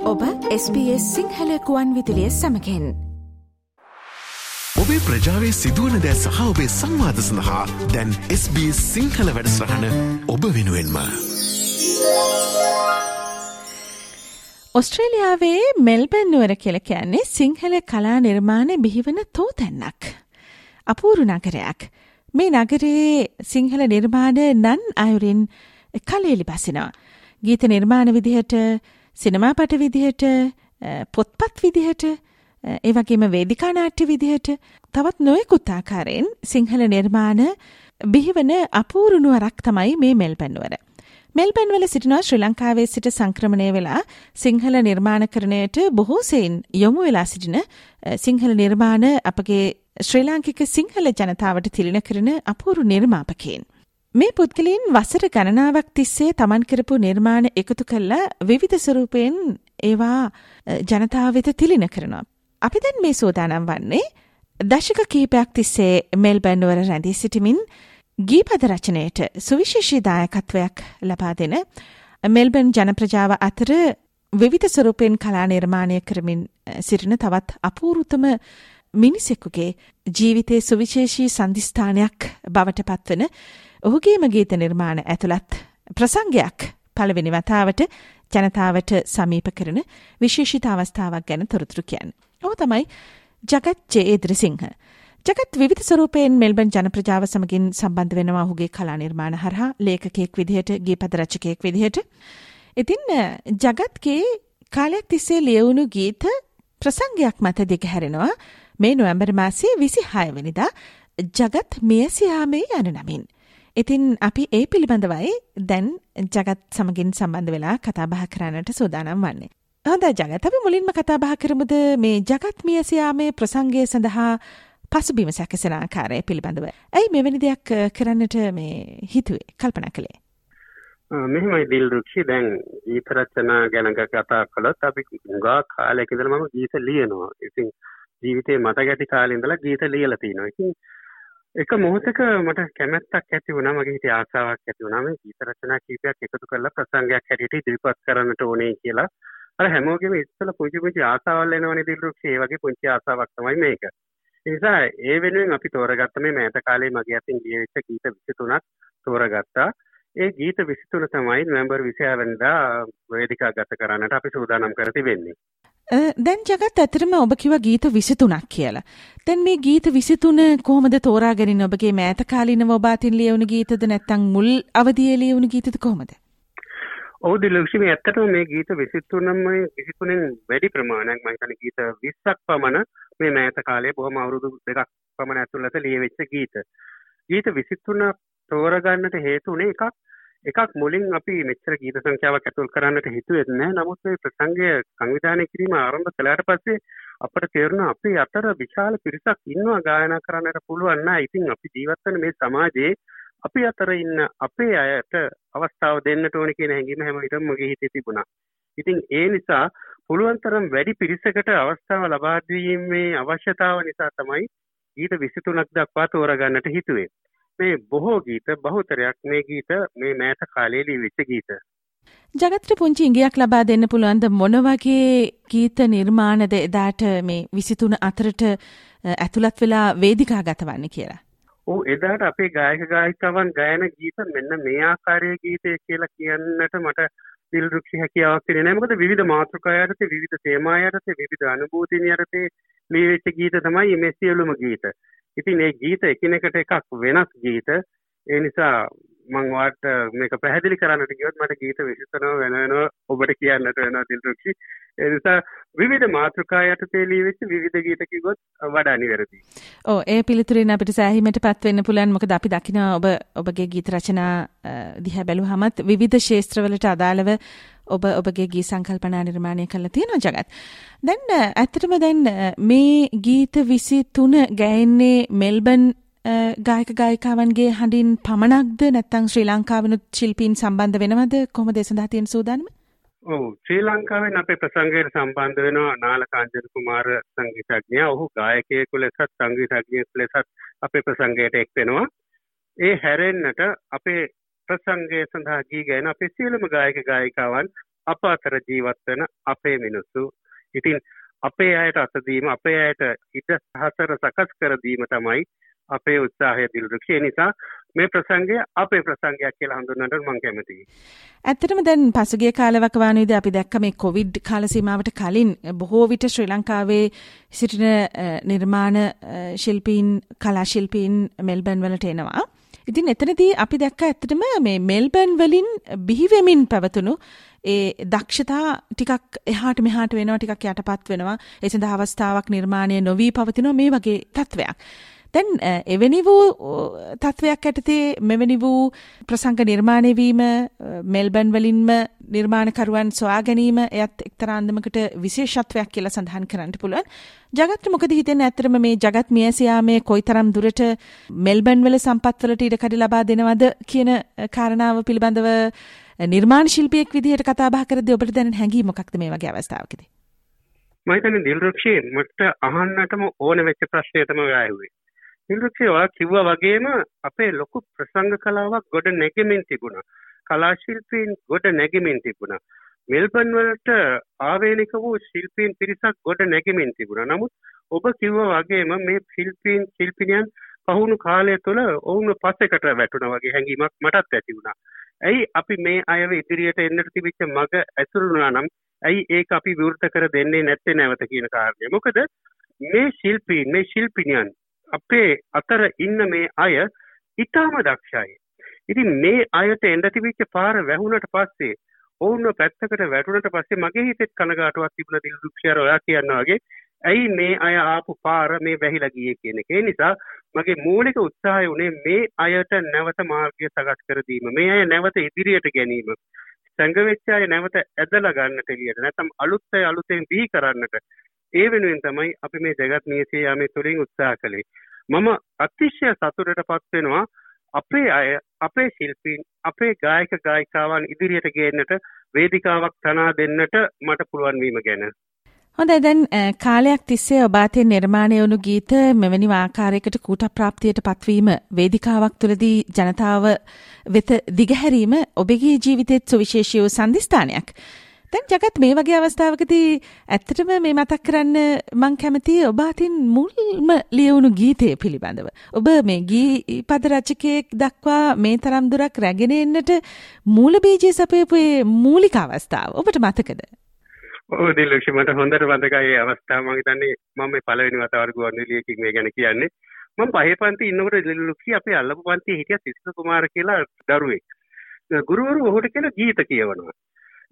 ඔබ SBS සිංහල කුවන් විදිලිය සමකෙන් ඔබේ ප්‍රජාවේ සිදුවන දෑ සහ ඔබේ සංවාධ සඳහා දැන් SBS සිංහල වැඩස්රහන ඔබ වෙනුවෙන්ම. ඔස්ට්‍රේලියාවේ මෙල්බන් නුවර කියල කියන්නේ සිංහල කලා නිර්මාණ බිහිවන තෝතැන්නක්. අපූරු නගරයක්. මේ නගරේ සිංහල නිර්මාණ නන් අයුරින් කලේලි බසිනවා. ගීත නිර්මාණ විදිහට සිනමාපට විදිහට පොත්පත් විදිහට ඒවගේම වේදිකානාට්‍ය විදිහට තවත් නොයකුත් ආකාරයෙන් සිංහල නිර්මාණ බිහිවන අපූරුණුවරක් තමයි මේ මෙල්පැන්නුවර. මෙල්බැන්වල සිටිනවා ශ්‍රී ලංකාවේ සිට සංක්‍රමණය වෙලා සිංහල නිර්මාණකරණයට බොහෝසෙයින් යොමු වෙලා සිටින සිංහල නිර්මාණ අපගේ ශ්‍රී ලාංකික සිංහල ජනතාවට තිලින කරන අපූරු නිර්මාපකයෙන්. මේ පුද්ගලයින් වසර ගණනාවක් තිස්සේ තමන් කරපු නිර්මාණ එකතු කල්ලා විවිධ ස්වරූපයෙන් ඒවා ජනතාව වෙත තිලින කරනවා. අපි දැන් මේ සෝදානම් වන්නේ දශක කිහිපයක් තිස්සේ මෙල්බැන්නුවර රැඳී සිටිමින් ගීපද රචනයට සුවිශේෂී දායකත්වයක් ලබා දෙන මෙල්බන් ජනප්‍රජාව අතර විවිධ ස්වරූපයෙන් කලා නිර්මාණය කරමින් සිටින තවත් අපූරුතම මිනිසෙකුගේ ජීවිතයේ සුවිශේෂී සන්ධිස්ථානයක් බවට පත්වන ඔහුගේම ගීත නිර්මාණ ඇතුළත් ප්‍රසංගයක් පළවෙනි වතාවට ජනතාවට සමීප කරන විශේෂිත අවස්ථාවක් ගැන තොරතුරු කියන්න. ඔහු තමයි ජගත් ජේද්‍රසිංහ. ජගත් විධ ස්වරූපයෙන් මෙල්බන් ජනප්‍රජාව සමගින් සම්බන්ධ වෙනවා ඔහුගේ කලා නිර්මාණ හරහා ලේකකෙක් විදිහට ගීපද රචකයෙක් විදිහට. ඉතින් ජගත්ගේ කාලයක් තිස්සේ ලියවුණු ගීත ප්‍රසංගයක් මත දිගහැරෙනවා මේ නොවැම්බර් මාසයේ විසි හයවනිදා ජගත් මියසියාමේ යන නමින්. ඉතින් අපි ඒ පිළිබඳවයි දැන් ජගත් සමගින් සම්බන්ධ වෙලා කතාබහ කරන්නට සූදානම් වන්නේ. හොඳ ජගත් අපි මුලින්ම කතාබහ කරමුද මේ ජගත් මියසියාමේ ප්‍රසංගය සඳහා පසුබිම සැකසෙන ආකාරය පිළිබඳව. ඇයි මෙවැනි දෙයක් කරන්නට මේ හිතුවේ කල්පනා කළේ. මෙහෙමයි දිල්රුක්ෂි දැන් ගීත රචනා ගැන කතා කළොත් අපි ගා කාලයක ඉඳලා මම ගීත ලියනවා. ඉතින් ජීවිතේ මට ගැටි කාලේ ඉඳලා ගීත ලියලා තිනවා. ඉතින් එක මොහොතක මට කැමැත්තක් ඇති වුණා මගේ හිතේ ආසාවක් ඇති වුණා මේ ගීත රචනා කීපයක් එකතු කරලා ප්‍රසංගයක් හැටියට ඉදිරිපත් කරන්නට ඕනේ කියලා. අර හැමෝගෙම ඉස්සෙල්ලා පුංචි පුංචි ආසාවල් එනවනේ දිල්රුක්ෂි. ඒ වගේ පුංචි ආසාවක් තමයි මේක. නිසා ඒ වෙනුවෙන් අපි තෝරගත්ත මේ මෑත කාලේ මගේ අතින් ලියවිච්ච ගීත 23ක් තෝරගත්තා. ඒ ගීත 23 තමයි නොවැම්බර් 26 වෙනිදා වේදිකා ගත කරන්නට අපි සූදානම් කර තිබෙන්නේ. දැන් ජගත් ඇතරම ඔබ කිව ගීත විසිතුනක් කියලා. දැන් මේ ගීත විසිතුන කොහොමද තෝරාගෙන ඔබගේ මෑත කාලිනව ඔබ අතින් ලියවුණු ගීතද නැත්නම් මුල් අවදියේ ලියවුණු ගීතද කොහොමද? ඔව් දිලක්ෂි මේ ඇත්තටම මේ ගීත 23ම 23න් වැඩි ප්‍රමාණයක් මම හිතන්නේ ගීත 20ක් පමණ මේ මෑත කාලයේ බොහොම අවුරුදු දෙකක් පමණ ඇතුළත ලියවෙච්ච ගීත. ගීත 23 තෝරගන්නට හේතු උනේ එකක් එකක් මුලින් අපි මෙච්චර ගීත සංඛ්‍යාවක් ඇතුල් කරන්නට හිතුවෙත් නෑ නමුත් මේ ප්‍රසංගය සංවිධානය කිරීම ආරම්භ කළාට පස්සේ අපට තේරුණා අපි අතර විශාල පිරිසක් ඉන්නවා ගායනා කරන්නට පුළුවන් නෑ ඉතින් අපි ජීවත් වෙන මේ සමාජයේ අපි අතර ඉන්න අපේ අයට අවස්ථාව දෙන්නට ඕනේ කියන හැඟීම හැම විටම මගේ හිතේ තිබුණා. ඉතින් ඒ නිසා පුළුවන් තරම් වැඩි පිරිසකට අවස්ථාව ලබා දීමේ අවශ්‍යතාව නිසා තමයි ගීත 23ක් දක්වා තෝරගන්නට හිතුවේ. මේ බොහෝ ගීත බහුතරයක් මේ ගීත මේ මෑත කාලයේ ලියවිච්ච ගීත. ජගත්‍ර පුංචි ඉංගියක් ලබා දෙන්න පුළුවන්ද මොන වගේ ගීත නිර්මාණද එදාට මේ විසිතුන අතරට ඇතුළත් වෙලා වේදිකා ගතවන්න කියලා. ඕ එදාට අපේ ගායක ගායිකවන් ගයන ගීත මෙන්න මේ ආකාරය ගීතය කියලා කියන්නට මට දිල්රුක්ෂි හැකියාවක් තිබෙන්නේ නැහැ මොකද විවිධ මාතෘකා යටතේ විවිධ තේමා යටතේ විවිධ අනුභූතින් යටතේ ලියවිච්ච ගීත තමයි මේ සියලුම ගීත. ඉතින් ඒ ගීත එකිනෙකට එකක් වෙනස් ගීත. ඒ නිසා මං වාට මේක පැහැදිලි කරන්නට ගියොත් මට ගීත විශිෂ්ටනව වෙන වෙනව ඔබට කියන්නට වෙනවා දිල්රුක්ෂි ඒ නිසා විවිධ මාතෘකා යටතේ ලියවිච්ච විවිධ ගීත කිව්වොත් වඩා නිවැරදි. ඔව් ඒ පිළිතුරෙන් අපිට සෑහීමට පත් වෙන්න පුළුවන් මොකද අපි දකිනවා ඔබ ඔබගේ ගීත රචනා දිහා බැලුවහමත් විවිධ ශාස්ත්‍රවලට අදාළව ඔබ ඔබගේ ගී සංකල්පනා නිර්මාණය කරලා තියෙනවා ජගත්. දැන් ඇත්තටම දැන් මේ ගීත 23 ගැයෙන්නේ මෙල්බන් ගායක ගායිකාවන්ගේ හඬින් පමණක්ද නැත්නම් ශ්‍රී ලංකාවෙනුත් ශිල්පීන් සම්බන්ධ වෙනවද කොහොමද ඒ සඳහා තියෙන සූදානම? ඔව් ශ්‍රී ලංකාවෙන් අපේ ප්‍රසංගයට සම්බන්ධ වෙනවා නාලක අංජන කුමාර සංගීතඥයා. ඔහු ගායකයෙකු ලෙසත් සංගීතඥයෙකු ලෙසත් අපේ ප්‍රසංගයට එක් වෙනවා. ඒ හැරෙන්නට අපේ ප්‍රසංගය සඳහා ගී ගැන අපේ සියලුම ගායක ගායිකාවන් අප අතර ජීවත් වෙන අපේ මිනිස්සු. ඉතින් අපේ අයට අතදීම අපේ අයට ඉඩ සහසර සකස් කර දීම තමයි අපේ උත්සාහය දිල්රුක්ෂය නිසා මේ ප්‍රසංගය අපේ ප්‍රසංගයක් කියලා හඳුන්වන්නට මම කැමතියි. ඇත්තටම දැන් පසුගිය කාලවකවානුවේදී අපි දැක්ක මේ කොවිඩ් කාල සීමාවට කලින් බොහෝ විට ශ්‍රී ලංකාවේ සිටින නිර්මාණ ශිල්පීන් කලා ශිල්පීන් මෙල්බන් වලට එනවා. ඉතින් එතනදී අපි දැක්ක ඇත්තටම මේ මෙල්බන් වලින් බිහිවෙමින් පැවතුණු ඒ දක්ෂතා ටිකක් එහාට මෙහාට වෙනවා ටිකක් යටපත් වෙනවා ඒ සඳහා අවස්ථාවක් නිර්මාණය නොවී පවතිනවා මේ වගේ තත්වයක්. දැන් එවැනි වූ තත්වයක් ඇටතේ මෙවැනි වූ ප්‍රසංග නිර්මාණය වීම මෙල්බන් වලින්ම නිර්මාණකරුවන් සොයා ගැනීම එයත් එක්තරා අන්දමකට විශේෂත්වයක් කියලා සඳහන් කරන්න පුළුවන්. ජගත් මොකද හිතෙන්නේ ඇත්තටම මේ ජගත් මියසියාමේ කොයිතරම් දුරට මෙල්බන් වල සම්පත්වලට ඉඩකඩ ලබා දෙනවද කියන කාරණාව පිළිබඳව නිර්මාණ ශිල්පියෙක් විදිහට කතා බහ කරද්දී ඔබට දැනෙන හැඟීම මොකක්ද මේ වගේ අවස්ථාවකදී? මම හිතන්නේ දිල්රුක්ෂේ මට අහන්නටම ඕන වෙච්ච ප්‍රශ්නය තමයි ආවේ. ඉන්ද්‍රක්ෂය ඔයා කිව්වා වගේම අපේ ලොකු ප්‍රසංග කලාවක් ගොඩ නැගෙමින් තිබුණා. කලා ශිල්පීන් ගොඩ නැගෙමින් තිබුණා. මෙල්බන් වලට ආවේනික වූ ශිල්පීන් පිරිසක් ගොඩ නැගෙමින් තිබුණා. නමුත් ඔබ කිව්වා වගේම මේ ශිල්පීන් ශිල්පිනියන් පහුණු කාලය තුළ ඔවුන් පස්සෙකට වැටුණා වගේ හැඟීමක් මටත් ඇති වුණා. ඇයි අපි මේ අයව ඉදිරියට එන්නට තිබිච්ච මග ඇසුරුණා නම් ඇයි ඒක අපි විවෘත කර දෙන්නේ නැත්තේ නැවත කියන කාරණය. මොකද මේ ශිල්පීන් මේ ශිල්පිනියන් අපේ අතර ඉන්න මේ අය ඉතාම දක්ෂයි. ඉතින් මේ අයට එන්ඩ තිබිච්ච පාර වැැහුණට පස්සේ ඔවුන්ව පැත්තකට වැටුනට පස්සේ මගේ හිතෙත් කනගාටුවක් තිබුණ දිල් දුක්ෂයර ඔයා කියන්න වගේ ඇයි මේ අය ආපු පාර මේ වැහිලා ගියේ කියන එක. ඒ නිසා මගේ මූලික උත්සාහය උනේ මේ අයට නැවත මාර්ගය සකස් කර දීම. මේ අය නැවත ඉදිරියට ගැනීම. සංගවෙච්ච අය නැවත ඇදලා ගන්නට එළියට. නැත්නම් අලුත් අය අලුතෙන් බිහි කරන්නට ඒ වෙනුවෙන් තමයි අපි මේ ජගත් නියසේ යාමේ තුළින් උත්සාහ කළේ. මම අතිශය සතුටට පත්වෙනවා අපේ අය අපේ ශිල්පීන් අපේ ගායක ගායිකාවන් ඉදිරියට ගේන්නට වේදිකාවක් තනා දෙන්නට මට පුළුවන්වීම ගැන. හොඳයි දැන් කාලයක් තිස්සේ ඔබාතෙන් නිර්මාණය වුණු ගීත මෙවැනි ආකාරයකට කූට ප්‍රාප්තියට පත්වීම වේදිකාවක් තුළදී ජනතාව වෙත දිගහැරීම ඔබගේ ජීවිතෙත් සුවිශේෂී වූ සන්ධස්ථානයක්. දැන් ජගත් මේ වගේ අවස්ථාවකදී ඇත්තටම මේ මතක් කරන්න මං කැමතියි ඔබ අතින් මුල්ම ලියවුණු ගීතය පිළිබඳව. ඔබ මේ ගී පද රචකයෙක් දක්වා මේ තරම් දුරක් රැගෙන එන්නට මූල බීජය සපයපු මූලික අවස්ථාව ඔබට මතකද? ඔව් දිලක්ෂ මට හොඳට මතකයි ඒ අවස්ථාව මම හිතන්නේ මම මේ පළවෙනි වතාවට ගුවන්විදුලියකින් මේ ගැන කියන්නේ. මම පහේ පන්ති ඉන්නකොට දිලක්ෂ අපේ අල්ලපු පන්තියේ හිටිය සිසිල කුමාර කියලා දරුවෙක්. ගුරුවරු ඔහුට කියලා ගීත කියවනවා.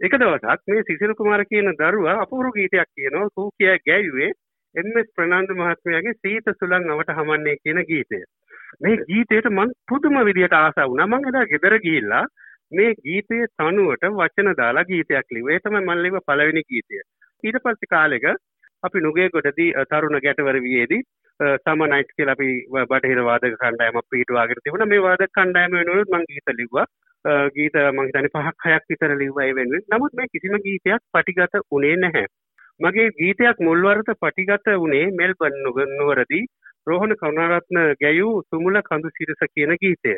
එක දවසක් මේ සිසිල් කුමාර කියන දරුවා අපූරු ගීතයක් කියනවා සූ කියා ගැයුවේ එම්.එස්. ප්‍රනාන්දු මහත්මයාගේ සීත සුළං අවට හමන්නේ කියන ගීතය. මේ ගීතයට මං පුදුම විදියට ආසා වුණා. මං එදා ගෙදර ගිහිල්ලා මේ ගීතයේ තනුවට වචන දාලා ගීතයක් ලිව්වා. ඒ තමයි මම ලිව්ව පළවෙනි ගීතය. ඊට පස්සේ කාලෙක අපි නුගේගොඩදී තරුණ ගැටවර වියේදී සම නයිට් කියලා අපි බටහිර වාදක කණ්ඩායමක් පිටුවාගෙන තිබුණා. මේ වාදක කණ්ඩායම වෙනුවෙන් මං ගීත ලිව්වා. ගීත මං හිතන්නේ පහක් හයක් විතර ලිව්වා ඒ වෙනුවෙන්. නමුත් මේ කිසිම ගීතයක් පටිගත වුණේ නැහැ. මගේ ගීතයක් මුල්වරට පටිගත වුණේ මෙල්බන් නුවරදී රෝහණ කරුණාරත්න ගැයූ සුමුල කඳු සිරස කියන ගීතය.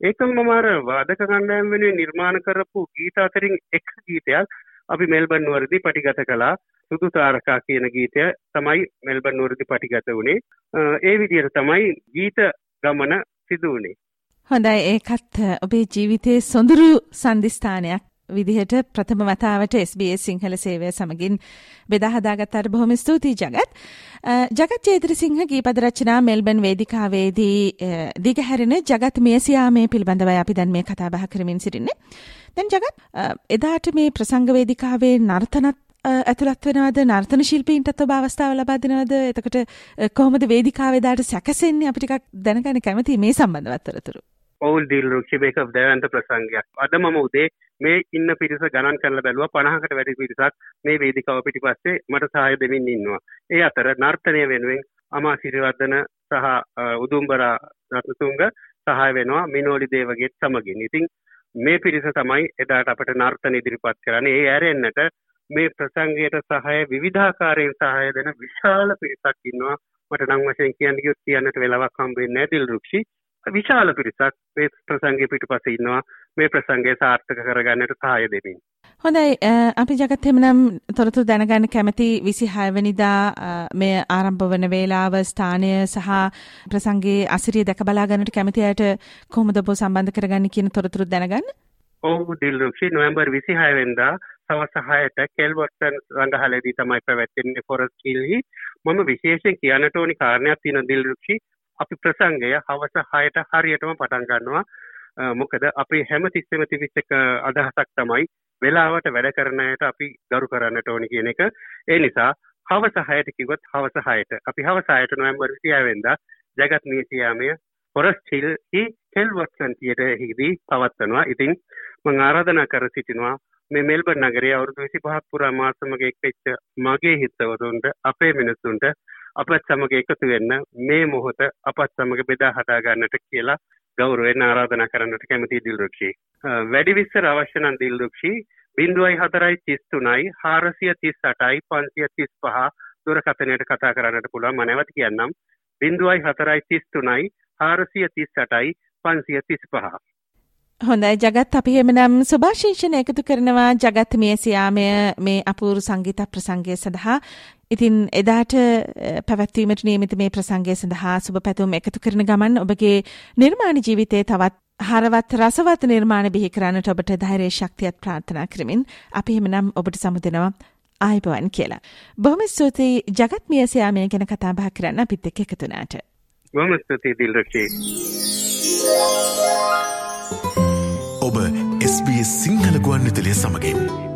ඒකම මම අර වාදක කණ්ඩායම් වෙනුවෙන් නිර්මාණ කරපු ගීත අතරින් එක ගීතයක් අපි මෙල්බන් නුවරදී පටිගත කළා. සුදු තාරකා කියන ගීතය තමයි මෙල්බන් නුවරදී පටිගත වුණේ. ඒ විදිහට තමයි ගීත ගමන සිදු වුණේ. හොඳයි ඒකත් ඔබේ ජීවිතයේ සොඳුරු සන්ධිස්ථානයක් විදිහට ප්‍රථම වතාවට SBS සිංහල සේවය සමගින් බෙදාහදාගත්තාට බොහොම ස්තුතියි ජගත්. ජගත් චේත්‍රසිංහ ගීපද රචනා මෙල්බන් වේදිකාවේදී දිගහැරෙන ජගත් මියසියාමේ පිළිබඳව අපි දැන් මේ කතා බහ කරමින් සිටින්නේ. දැන් ජගත් එදාට මේ ප්‍රසංග වේදිකාවේ නර්තනත් ඇතුළත් වෙනවද නර්තන ශිල්පීන්ටත් ඔබ අවස්ථාව ලබා දෙනවද එතකොට කොහොමද වේදිකාවේ දාට සැකසෙන්නේ අපි ටිකක් දැනගන්න කැමති මේ සම්බන්ධවත් තොරතුරු ඔවුල් දිල් රුක්ෂිබේක දෑවන්ත ප්‍රසංගයක්. අද මම උදේ මේ ඉන්න පිරිස ගණන් කරලා බැලුවා පණහකට වැඩි පිරිසක් මේ වේදිකාව පිටිපස්සේ මට සහාය දෙමින් ඉන්නවා. ඒ අතර නර්තනය වෙනුවෙන් අමා සිරිවර්ධන සහ උදුම්බරා රත්නතුංග සහාය වෙනවා මිනෝලි දේවගේත් සමගින්. ඉතින් මේ පිරිස තමයි එදාට අපට නර්තන ඉදිරිපත් කරන්නේ. ඒ ඇරෙන්නට මේ ප්‍රසංගයට සහය විවිධාකාරයෙන් සහය දෙන විශාල පිරිසක් ඉන්නවා. මට නම් වශයෙන් කියන්න ගියොත් කියන්නට වෙලාවක් හම්බෙන්නේ නැහැ දිල් රුක්ෂි. විශාල පිරිසක් මේ ප්‍රසංගය පිටුපස ඉන්නවා. මේ ප්‍රසංගය සාර්ථක කරගන්නට සහාය දෙමින්. හොඳයි. අපි ජගත් එහෙමනම් තොරතුරු දැනගන්න කැමති 26 වෙනිදා මේ ආරම්භ වන වේලාව ස්ථානය සහ ප්‍රසංගයේ අසිරිය දැක බලා ගන්නට කැමති අයට කොහොමද ඔබ සම්බන්ධ කරගන්නේ කියන තොරතුරු දැනගන්න? ඔව් දිල් රුක්ෂි. නොවැම්බර් 26 වෙනිදා සවස් හයට කෙල්වර්ටන් රඟහලේදී තමයි පැවැත්වෙන්නේ ෆොරස් කිල්හි මම විශේෂයෙන් කියන්නට ඕනි කාරණයක් තියෙන දිල්රුක්ෂි අපි ප්‍රසංගය හවස හයට හරියටම පටන් ගන්නවා. මොකද අපි හැම තිස්සෙම තිවිච්චක අදහසක් තමයි වෙලාවට වැඩ කරනයට අපි ගරු කරන්නට ඕනි කියන එක. ඒ නිසා හවස හයට කිවොත් හවස හයට. අපි හවසායට නොවැම්බර් 26 වෙනිදා ජගත් මියසියාමය ෆොරස් හිල්හි කෙල්වර්ටන් තියටරෙහිදී පවත්වනවා. ඉතින් මං ආරාධනා කර සිටිනවා මේ මෙල්බර් නගරේ අවුරුදු විසි පහක් පුරා මා සමග එක්වෙච්ච මගේ හිතවතුන්ට අපේ මිනිස්සුන්ට අපත් සමග එකතු වෙන්න මේ මොහොත අපත් සමග බෙදා හදා ගන්නට කියලා ගෞරවෙන් ආරාධනා කරන්නට කැමති දිල්රුක්ෂි වැඩි විස්සර අවශ්‍ය නම් දිල්රුක්ෂි බින්දුවයි හතරයි තිස් තුනයි හාරසිය තිස් අටයි පන්සිය තිස් පහ දුරකථනයට කතා කරන්නට පුළුවන්. මනැවත කියන්නම්. බින්දුවයි හතරයි තිස් තුනයි හාරසිය තිස් අටයි පන්සිය තිස් පහ හොඳයි ජගත්. අපි එමනම් සුභාශිංෂණ එකතු කරනවා. ජගත් මියසියාමය මේ අපූරු සංගීත ප්‍රසංගය සඳහා. ඉතින් එදාට පැවැත්වීමට නියමිත මේ ප්‍රසංගය සඳහා සුබ පැතුම් එකතු කරන ගමන් ඔබගේ නිර්මාණ ජීවිතය තවත් හරවත් රසවත් නිර්මාණ බිහි කරන්නට ඔබට ධෛර්ය ශක්තියත් ප්‍රාර්ථනා කරමින් අපි එමනම් ඔබට සමුදෙනවා ආයිබවන් කියලා. බොහොම ස්තුතියි ජගත් මියසියාමය ගැන කතා බහ කරන්න අපිත් එක්ක එකතු වුණාට. බොහොම ස්තුතියි දිල්රෂී. ඔබ SBS සිංහල ගුවන් විතලිය සමඟින්.